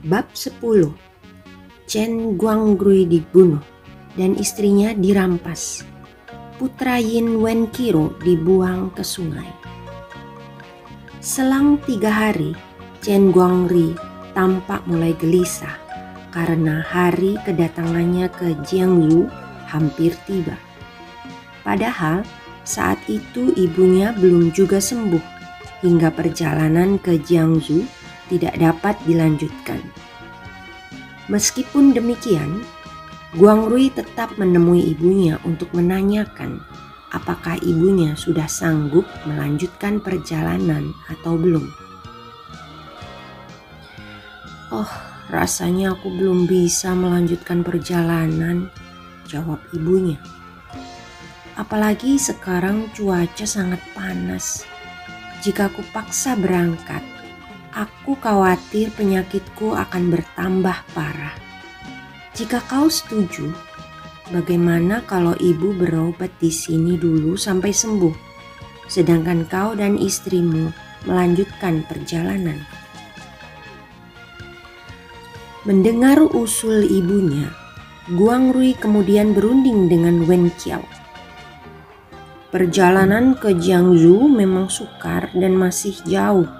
Bab 10 Chen Guanggrui dibunuh dan istrinya dirampas. Putra Yin Wenkiro dibuang ke sungai. Selang tiga hari, Chen Guangri tampak mulai gelisah karena hari kedatangannya ke Jiangsu hampir tiba. Padahal saat itu ibunya belum juga sembuh hingga perjalanan ke Jiangsu tidak dapat dilanjutkan. Meskipun demikian, Guang Rui tetap menemui ibunya untuk menanyakan apakah ibunya sudah sanggup melanjutkan perjalanan atau belum. Oh, rasanya aku belum bisa melanjutkan perjalanan, jawab ibunya. Apalagi sekarang cuaca sangat panas. Jika aku paksa berangkat, Aku khawatir penyakitku akan bertambah parah. Jika kau setuju, bagaimana kalau ibu berobat di sini dulu sampai sembuh, sedangkan kau dan istrimu melanjutkan perjalanan? Mendengar usul ibunya, Guang Rui kemudian berunding dengan Wen Qiao. Perjalanan ke Jiangsu memang sukar dan masih jauh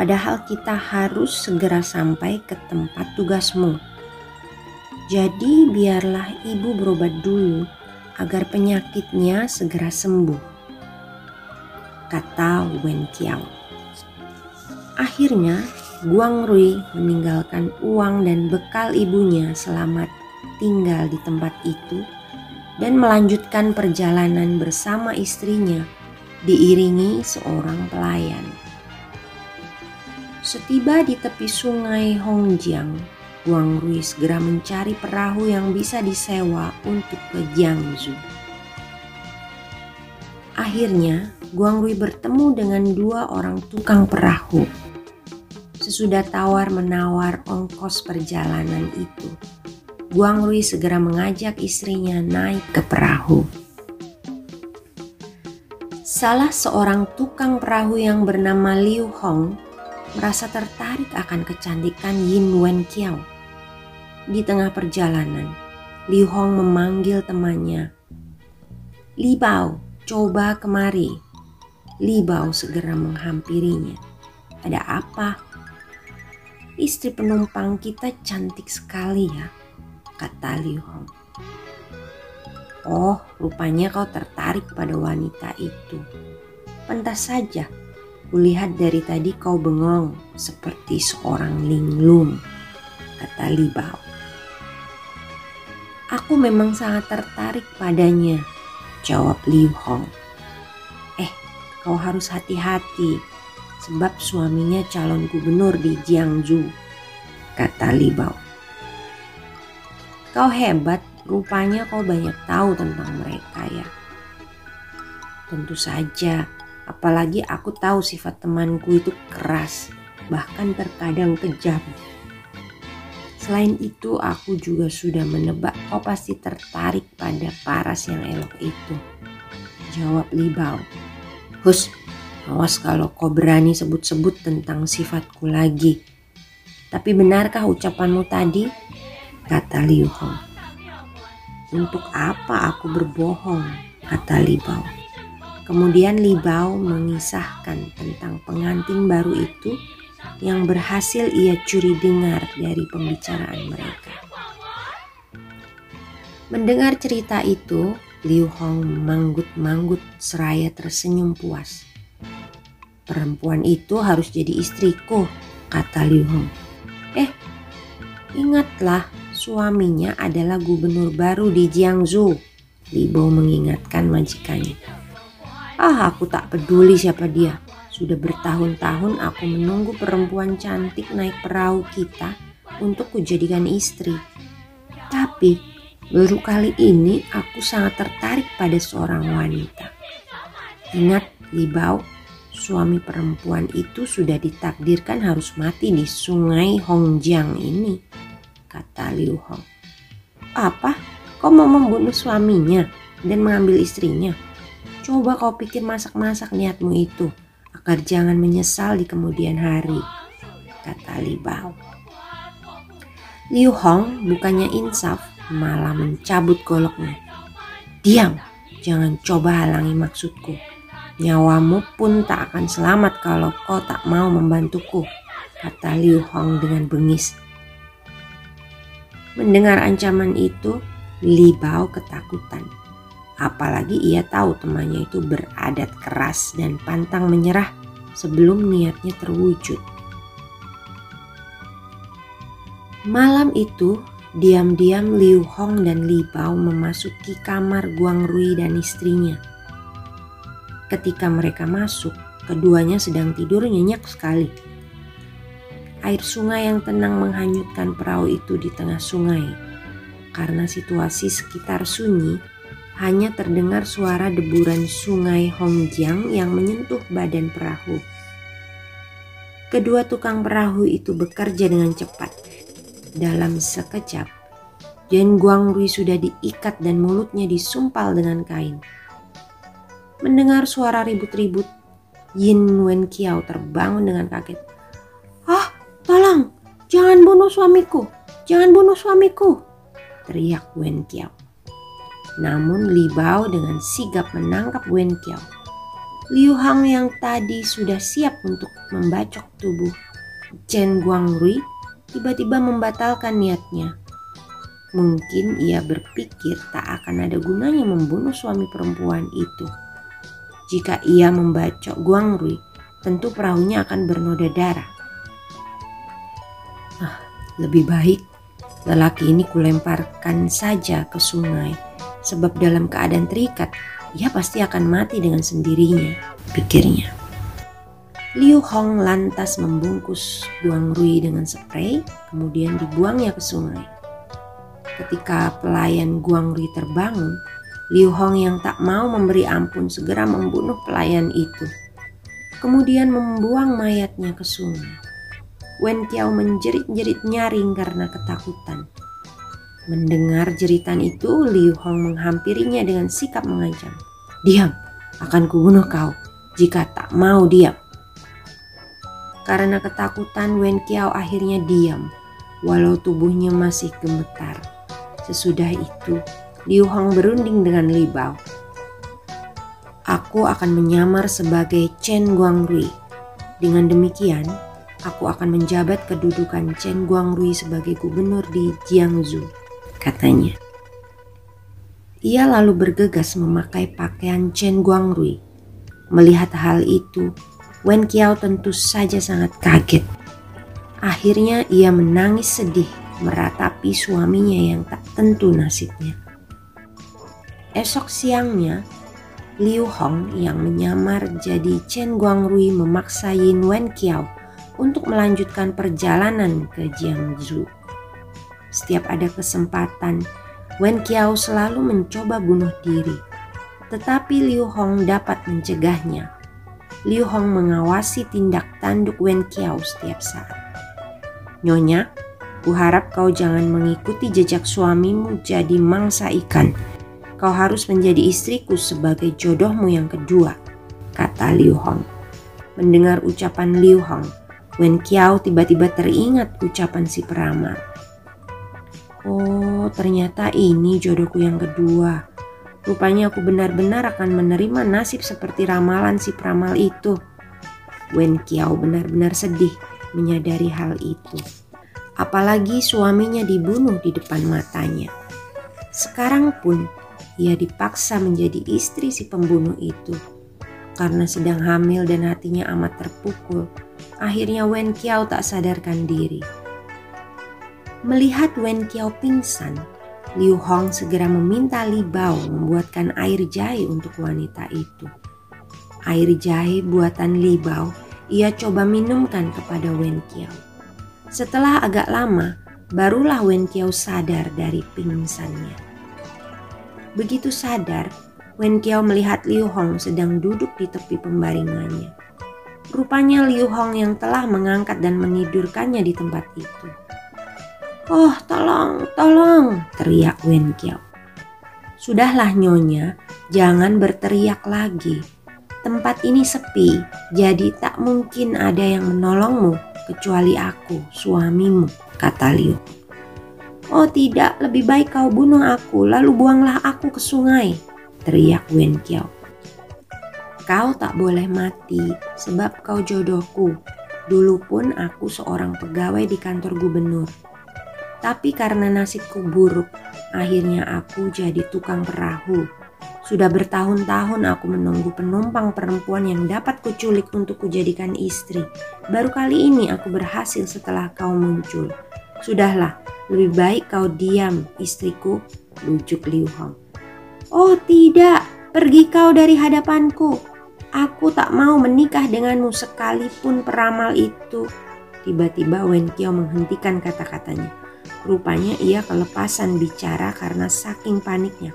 padahal kita harus segera sampai ke tempat tugasmu. Jadi biarlah ibu berobat dulu agar penyakitnya segera sembuh. Kata Wen Qiao. Akhirnya Guang Rui meninggalkan uang dan bekal ibunya selamat tinggal di tempat itu dan melanjutkan perjalanan bersama istrinya diiringi seorang pelayan. Setiba di tepi sungai Hongjiang, Guang Rui segera mencari perahu yang bisa disewa untuk ke Jiangsu. Akhirnya, Guang Rui bertemu dengan dua orang tukang perahu. Sesudah tawar-menawar ongkos perjalanan itu, Guang Rui segera mengajak istrinya naik ke perahu. Salah seorang tukang perahu yang bernama Liu Hong merasa tertarik akan kecantikan Yin Wen Kiao. Di tengah perjalanan, Liu Hong memanggil temannya. Li Bao, coba kemari. Li Bao segera menghampirinya. Ada apa? Istri penumpang kita cantik sekali ya, kata Liu Hong. Oh, rupanya kau tertarik pada wanita itu. Pentas saja, Kulihat dari tadi kau bengong seperti seorang linglung, kata Libao. Aku memang sangat tertarik padanya, jawab Liu Hong. Eh, kau harus hati-hati, sebab suaminya calon gubernur di Jiangsu, kata Libao. Kau hebat, rupanya kau banyak tahu tentang mereka ya. Tentu saja, Apalagi aku tahu sifat temanku itu keras, bahkan terkadang kejam. Selain itu, aku juga sudah menebak kau pasti tertarik pada paras yang elok itu. Jawab Libau. Hus, awas kalau kau berani sebut-sebut tentang sifatku lagi. Tapi benarkah ucapanmu tadi? Kata Liu Hong. Untuk apa aku berbohong? Kata Libau. Kemudian Li Bao mengisahkan tentang pengantin baru itu yang berhasil ia curi dengar dari pembicaraan mereka. Mendengar cerita itu, Liu Hong manggut-manggut seraya tersenyum puas. Perempuan itu harus jadi istriku, kata Liu Hong. Eh, ingatlah suaminya adalah gubernur baru di Jiangsu. Li Bao mengingatkan majikannya. Ah, aku tak peduli siapa dia. Sudah bertahun-tahun aku menunggu perempuan cantik naik perahu kita untuk kujadikan istri. Tapi baru kali ini aku sangat tertarik pada seorang wanita. Ingat, Libau, suami perempuan itu sudah ditakdirkan harus mati di sungai Hongjiang ini, kata Liu Hong. Apa? Kau mau membunuh suaminya dan mengambil istrinya? Coba kau pikir masak-masak niatmu itu agar jangan menyesal di kemudian hari, kata Li Bao. Liu Hong bukannya insaf, malah mencabut goloknya. Diam, jangan coba halangi maksudku. Nyawamu pun tak akan selamat kalau kau tak mau membantuku, kata Liu Hong dengan bengis. Mendengar ancaman itu, Li Bao ketakutan. Apalagi ia tahu temannya itu beradat keras dan pantang menyerah sebelum niatnya terwujud. Malam itu, diam-diam Liu Hong dan Li Bao memasuki kamar Guang Rui dan istrinya Ketika mereka masuk, keduanya sedang tidur nyenyak sekali. Air sungai yang tenang menghanyutkan perahu itu di tengah sungai. Karena situasi sekitar sunyi, hanya terdengar suara deburan sungai Hongjiang yang menyentuh badan perahu. Kedua tukang perahu itu bekerja dengan cepat. Dalam sekejap, Jen Guangrui sudah diikat dan mulutnya disumpal dengan kain. Mendengar suara ribut-ribut, Yin Wen Kiao terbangun dengan kaget. Ah, tolong, jangan bunuh suamiku, jangan bunuh suamiku, teriak Wen Kiao. Namun Li Bao dengan sigap menangkap Wen Kiao. Liu Hang yang tadi sudah siap untuk membacok tubuh Chen Guangrui tiba-tiba membatalkan niatnya. Mungkin ia berpikir tak akan ada gunanya membunuh suami perempuan itu. Jika ia membacok Guangrui, tentu perahunya akan bernoda darah. Ah, lebih baik lelaki ini kulemparkan saja ke sungai, sebab dalam keadaan terikat, ia pasti akan mati dengan sendirinya, pikirnya. Liu Hong lantas membungkus Guangrui dengan spray, kemudian dibuangnya ke sungai. Ketika pelayan Guangrui terbangun, Liu Hong yang tak mau memberi ampun segera membunuh pelayan itu. Kemudian membuang mayatnya ke sungai. Wen Tiao menjerit-jerit nyaring karena ketakutan. Mendengar jeritan itu, Liu Hong menghampirinya dengan sikap mengancam. Diam, akan kubunuh kau jika tak mau diam. Karena ketakutan, Wen Kiao akhirnya diam, walau tubuhnya masih gemetar. Sesudah itu, Liu Hong berunding dengan Li Bao. Aku akan menyamar sebagai Chen Guangrui. Dengan demikian, aku akan menjabat kedudukan Chen Guangrui sebagai gubernur di Jiangsu, katanya. Ia lalu bergegas memakai pakaian Chen Guangrui. Melihat hal itu, Wen Qiao tentu saja sangat kaget. Akhirnya ia menangis sedih meratapi suaminya yang tak tentu nasibnya. Esok siangnya, Liu Hong yang menyamar jadi Chen Guangrui memaksa Yin Wen Qiao untuk melanjutkan perjalanan ke Jiangsu. Setiap ada kesempatan, Wen Qiao selalu mencoba bunuh diri. Tetapi Liu Hong dapat mencegahnya. Liu Hong mengawasi tindak tanduk Wen Qiao setiap saat. Nyonya, kuharap kau jangan mengikuti jejak suamimu jadi mangsa ikan kau harus menjadi istriku sebagai jodohmu yang kedua, kata Liu Hong. Mendengar ucapan Liu Hong, Wen Qiao tiba-tiba teringat ucapan si peramal. Oh, ternyata ini jodohku yang kedua. Rupanya aku benar-benar akan menerima nasib seperti ramalan si peramal itu. Wen Qiao benar-benar sedih menyadari hal itu. Apalagi suaminya dibunuh di depan matanya. Sekarang pun ia dipaksa menjadi istri si pembunuh itu. Karena sedang hamil dan hatinya amat terpukul, akhirnya Wen Kiao tak sadarkan diri. Melihat Wen Kiao pingsan, Liu Hong segera meminta Li Bao membuatkan air jahe untuk wanita itu. Air jahe buatan Li Bao ia coba minumkan kepada Wen Kiao. Setelah agak lama, barulah Wen Kiao sadar dari pingsannya. Begitu sadar, Wen Kiao melihat Liu Hong sedang duduk di tepi pembaringannya. Rupanya Liu Hong yang telah mengangkat dan menidurkannya di tempat itu. Oh, tolong, tolong, teriak Wen Kiao. Sudahlah nyonya, jangan berteriak lagi. Tempat ini sepi, jadi tak mungkin ada yang menolongmu kecuali aku, suamimu, kata Liu. Oh tidak, lebih baik kau bunuh aku, lalu buanglah aku ke sungai, teriak Wen Kiao. Kau tak boleh mati sebab kau jodohku. Dulu pun aku seorang pegawai di kantor gubernur. Tapi karena nasibku buruk, akhirnya aku jadi tukang perahu sudah bertahun-tahun aku menunggu penumpang perempuan yang dapat kuculik untuk kujadikan istri. Baru kali ini aku berhasil setelah kau muncul. Sudahlah, lebih baik kau diam, istriku, lujuk Liu Hong. Oh tidak, pergi kau dari hadapanku. Aku tak mau menikah denganmu sekalipun peramal itu. Tiba-tiba Wen Kiao menghentikan kata-katanya. Rupanya ia kelepasan bicara karena saking paniknya.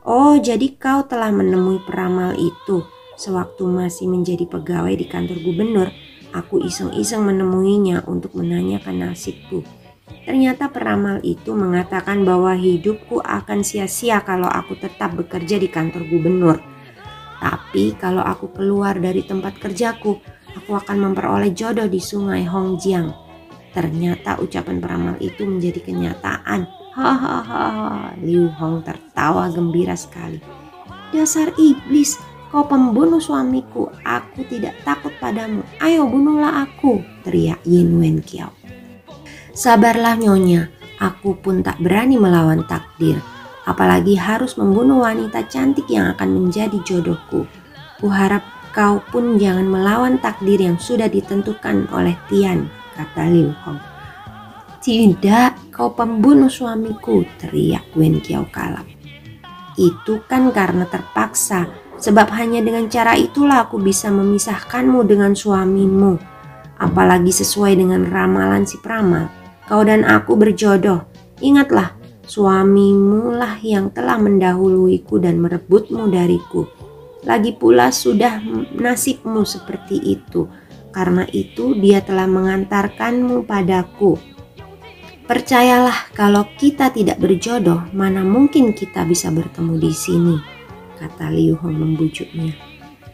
Oh, jadi kau telah menemui peramal itu. Sewaktu masih menjadi pegawai di kantor gubernur, aku iseng-iseng menemuinya untuk menanyakan nasibku. Ternyata peramal itu mengatakan bahwa hidupku akan sia-sia kalau aku tetap bekerja di kantor gubernur. Tapi kalau aku keluar dari tempat kerjaku, aku akan memperoleh jodoh di sungai Hongjiang. Ternyata ucapan peramal itu menjadi kenyataan Hahaha, Liu Hong tertawa gembira sekali. Dasar iblis, kau pembunuh suamiku. Aku tidak takut padamu. Ayo bunuhlah aku, teriak Yin Wen Kiao. Sabarlah nyonya, aku pun tak berani melawan takdir. Apalagi harus membunuh wanita cantik yang akan menjadi jodohku. Kuharap kau pun jangan melawan takdir yang sudah ditentukan oleh Tian, kata Liu Hong. Tidak, kau pembunuh suamiku, teriak Wen Kiao kalap. Itu kan karena terpaksa, sebab hanya dengan cara itulah aku bisa memisahkanmu dengan suamimu. Apalagi sesuai dengan ramalan si peramal, kau dan aku berjodoh. Ingatlah, suamimu lah yang telah mendahuluiku dan merebutmu dariku. Lagi pula sudah nasibmu seperti itu. Karena itu dia telah mengantarkanmu padaku Percayalah kalau kita tidak berjodoh, mana mungkin kita bisa bertemu di sini, kata Liu Hong membujuknya.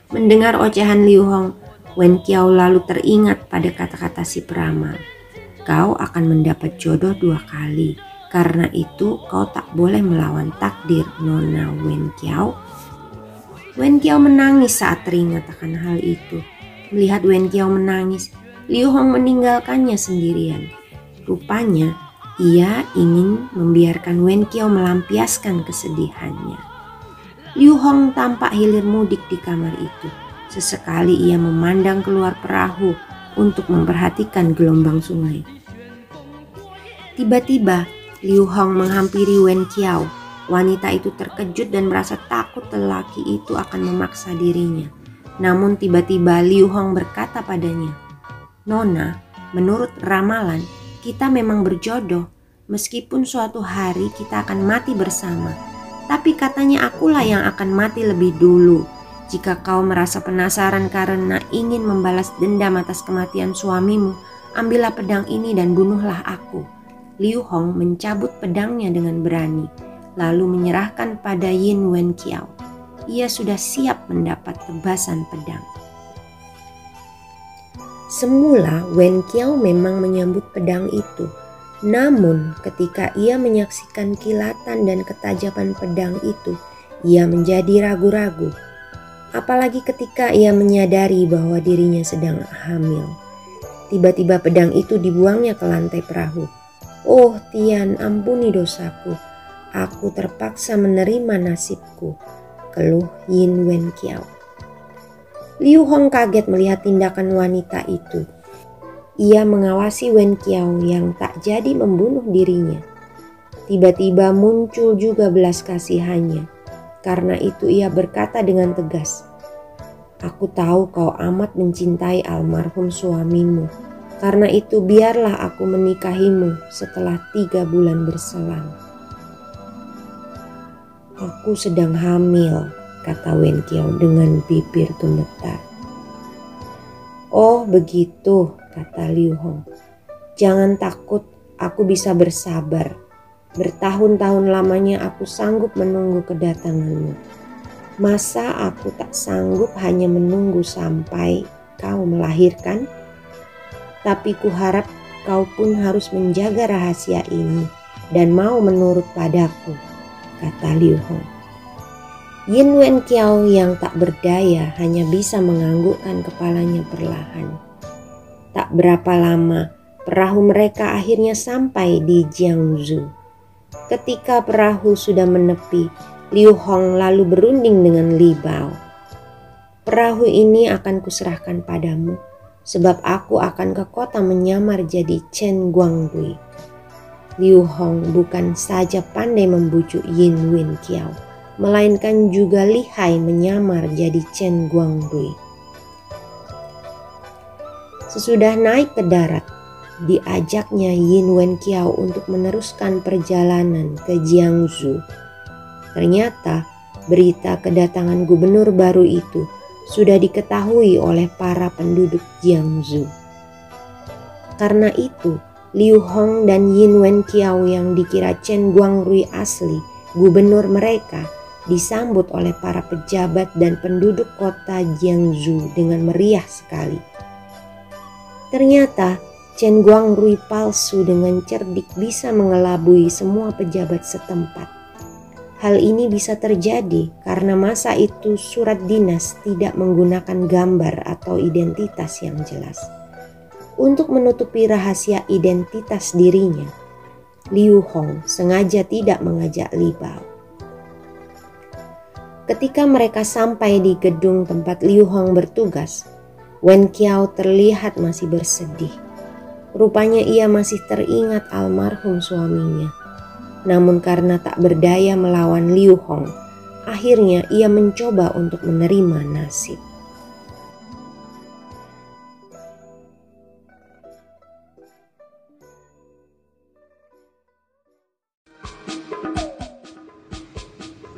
Mendengar ocehan Liu Hong, Wen Kiao lalu teringat pada kata-kata si peramal. Kau akan mendapat jodoh dua kali, karena itu kau tak boleh melawan takdir Nona Wen Kiao. Wen Kiao menangis saat teringat akan hal itu. Melihat Wen Kiao menangis, Liu Hong meninggalkannya sendirian. Rupanya ia ingin membiarkan Wen Kiao melampiaskan kesedihannya. Liu Hong tampak hilir mudik di kamar itu. Sesekali ia memandang keluar perahu untuk memperhatikan gelombang sungai. Tiba-tiba Liu Hong menghampiri Wen Kiao. Wanita itu terkejut dan merasa takut lelaki itu akan memaksa dirinya. Namun tiba-tiba Liu Hong berkata padanya, Nona, menurut ramalan, kita memang berjodoh, meskipun suatu hari kita akan mati bersama. Tapi katanya akulah yang akan mati lebih dulu. Jika kau merasa penasaran karena ingin membalas dendam atas kematian suamimu, ambillah pedang ini dan bunuhlah aku. Liu Hong mencabut pedangnya dengan berani, lalu menyerahkan pada Yin Wen Kiao. Ia sudah siap mendapat tebasan pedang. Semula Wen Kiao memang menyambut pedang itu. Namun ketika ia menyaksikan kilatan dan ketajaman pedang itu, ia menjadi ragu-ragu. Apalagi ketika ia menyadari bahwa dirinya sedang hamil. Tiba-tiba pedang itu dibuangnya ke lantai perahu. Oh Tian, ampuni dosaku. Aku terpaksa menerima nasibku. Keluh Yin Wen Kiao. Liu Hong kaget melihat tindakan wanita itu. Ia mengawasi Wen Qiao yang tak jadi membunuh dirinya. Tiba-tiba muncul juga belas kasihannya. Karena itu ia berkata dengan tegas, Aku tahu kau amat mencintai almarhum suamimu. Karena itu biarlah aku menikahimu setelah tiga bulan berselang. Aku sedang hamil, kata Wen Kiao dengan bibir gemetar. Oh begitu, kata Liu Hong. Jangan takut, aku bisa bersabar. Bertahun-tahun lamanya aku sanggup menunggu kedatanganmu. Masa aku tak sanggup hanya menunggu sampai kau melahirkan? Tapi kuharap kau pun harus menjaga rahasia ini dan mau menurut padaku, kata Liu Hong. Yin Wen Kiao yang tak berdaya hanya bisa menganggukkan kepalanya perlahan. Tak berapa lama, perahu mereka akhirnya sampai di Jiangsu. Ketika perahu sudah menepi, Liu Hong lalu berunding dengan Li Bao. Perahu ini akan kuserahkan padamu, sebab aku akan ke kota menyamar jadi Chen Guangdui. Liu Hong bukan saja pandai membujuk Yin Win Kiao, melainkan juga lihai menyamar jadi Chen Guangdui. Sesudah naik ke darat, diajaknya Yin Wen Kiao untuk meneruskan perjalanan ke Jiangsu Ternyata berita kedatangan gubernur baru itu sudah diketahui oleh para penduduk Jiangsu. Karena itu, Liu Hong dan Yin Wen Kiao yang dikira Chen Guangrui asli, gubernur mereka, disambut oleh para pejabat dan penduduk kota Jiangsu dengan meriah sekali. Ternyata Chen Guangrui palsu dengan cerdik bisa mengelabui semua pejabat setempat. Hal ini bisa terjadi karena masa itu surat dinas tidak menggunakan gambar atau identitas yang jelas. Untuk menutupi rahasia identitas dirinya, Liu Hong sengaja tidak mengajak Li Bao. Ketika mereka sampai di gedung tempat Liu Hong bertugas, Wen Qiao terlihat masih bersedih. Rupanya ia masih teringat almarhum suaminya namun karena tak berdaya melawan Liu Hong, akhirnya ia mencoba untuk menerima nasib.